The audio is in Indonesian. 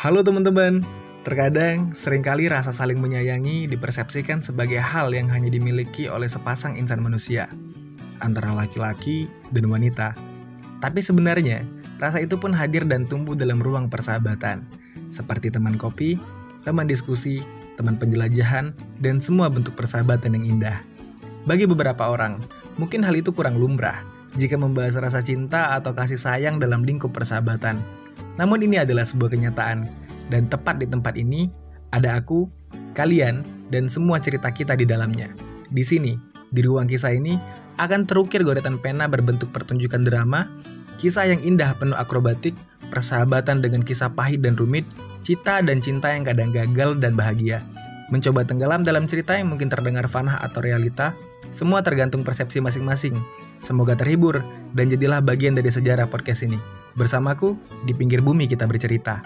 Halo teman-teman, terkadang sering kali rasa saling menyayangi dipersepsikan sebagai hal yang hanya dimiliki oleh sepasang insan manusia, antara laki-laki dan wanita. Tapi sebenarnya, rasa itu pun hadir dan tumbuh dalam ruang persahabatan, seperti teman kopi, teman diskusi, teman penjelajahan, dan semua bentuk persahabatan yang indah. Bagi beberapa orang, mungkin hal itu kurang lumrah jika membahas rasa cinta atau kasih sayang dalam lingkup persahabatan. Namun ini adalah sebuah kenyataan, dan tepat di tempat ini ada aku, kalian, dan semua cerita kita di dalamnya. Di sini, di ruang kisah ini, akan terukir goretan pena berbentuk pertunjukan drama, kisah yang indah penuh akrobatik, persahabatan dengan kisah pahit dan rumit, cita dan cinta yang kadang gagal dan bahagia. Mencoba tenggelam dalam cerita yang mungkin terdengar fanah atau realita, semua tergantung persepsi masing-masing. Semoga terhibur dan jadilah bagian dari sejarah podcast ini. Bersamaku, di pinggir bumi kita bercerita.